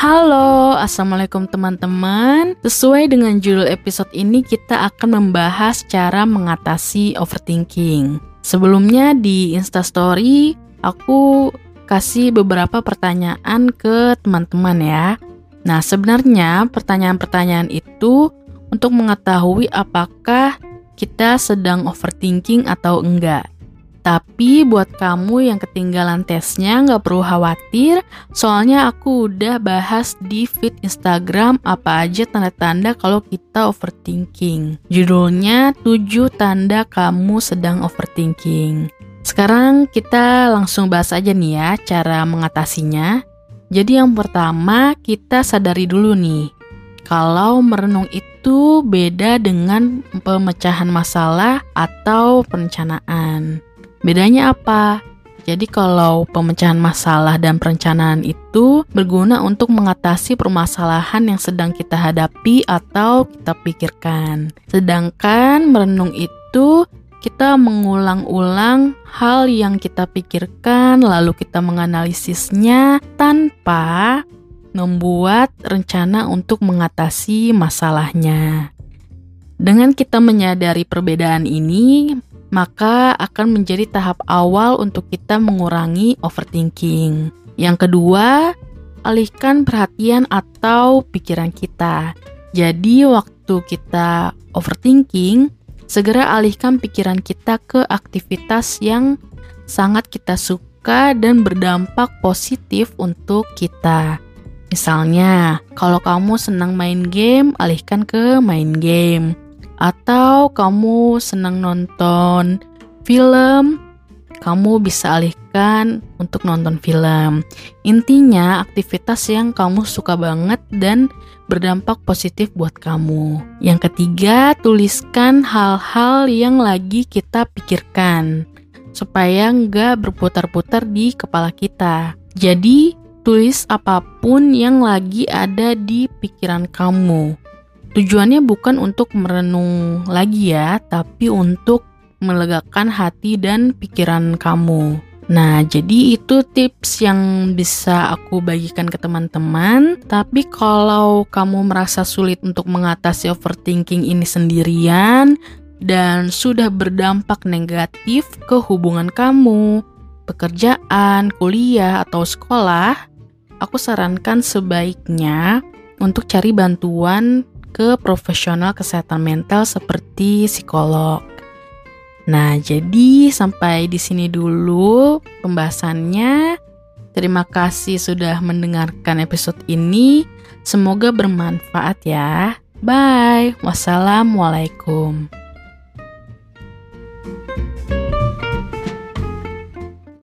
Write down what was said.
Halo, Assalamualaikum teman-teman. Sesuai dengan judul episode ini kita akan membahas cara mengatasi overthinking. Sebelumnya di instastory aku kasih beberapa pertanyaan ke teman-teman ya. Nah sebenarnya pertanyaan-pertanyaan itu untuk mengetahui apakah kita sedang overthinking atau enggak tapi buat kamu yang ketinggalan tesnya nggak perlu khawatir, soalnya aku udah bahas di feed Instagram apa aja tanda-tanda kalau kita overthinking. Judulnya 7 tanda kamu sedang overthinking. Sekarang kita langsung bahas aja nih ya cara mengatasinya. Jadi yang pertama kita sadari dulu nih, kalau merenung itu beda dengan pemecahan masalah atau perencanaan. Bedanya apa? Jadi kalau pemecahan masalah dan perencanaan itu berguna untuk mengatasi permasalahan yang sedang kita hadapi atau kita pikirkan. Sedangkan merenung itu kita mengulang-ulang hal yang kita pikirkan lalu kita menganalisisnya tanpa membuat rencana untuk mengatasi masalahnya. Dengan kita menyadari perbedaan ini, maka akan menjadi tahap awal untuk kita mengurangi overthinking. Yang kedua, alihkan perhatian atau pikiran kita. Jadi, waktu kita overthinking, segera alihkan pikiran kita ke aktivitas yang sangat kita suka dan berdampak positif untuk kita. Misalnya, kalau kamu senang main game, alihkan ke main game atau kamu senang nonton film, kamu bisa alihkan untuk nonton film. Intinya, aktivitas yang kamu suka banget dan berdampak positif buat kamu. Yang ketiga, tuliskan hal-hal yang lagi kita pikirkan supaya nggak berputar-putar di kepala kita. Jadi, tulis apa pun yang lagi ada di pikiran kamu. Tujuannya bukan untuk merenung lagi ya, tapi untuk melegakan hati dan pikiran kamu. Nah, jadi itu tips yang bisa aku bagikan ke teman-teman. Tapi kalau kamu merasa sulit untuk mengatasi overthinking ini sendirian dan sudah berdampak negatif ke hubungan kamu, pekerjaan, kuliah, atau sekolah, aku sarankan sebaiknya untuk cari bantuan ke profesional kesehatan mental seperti psikolog. Nah, jadi sampai di sini dulu pembahasannya. Terima kasih sudah mendengarkan episode ini. Semoga bermanfaat ya. Bye. Wassalamualaikum.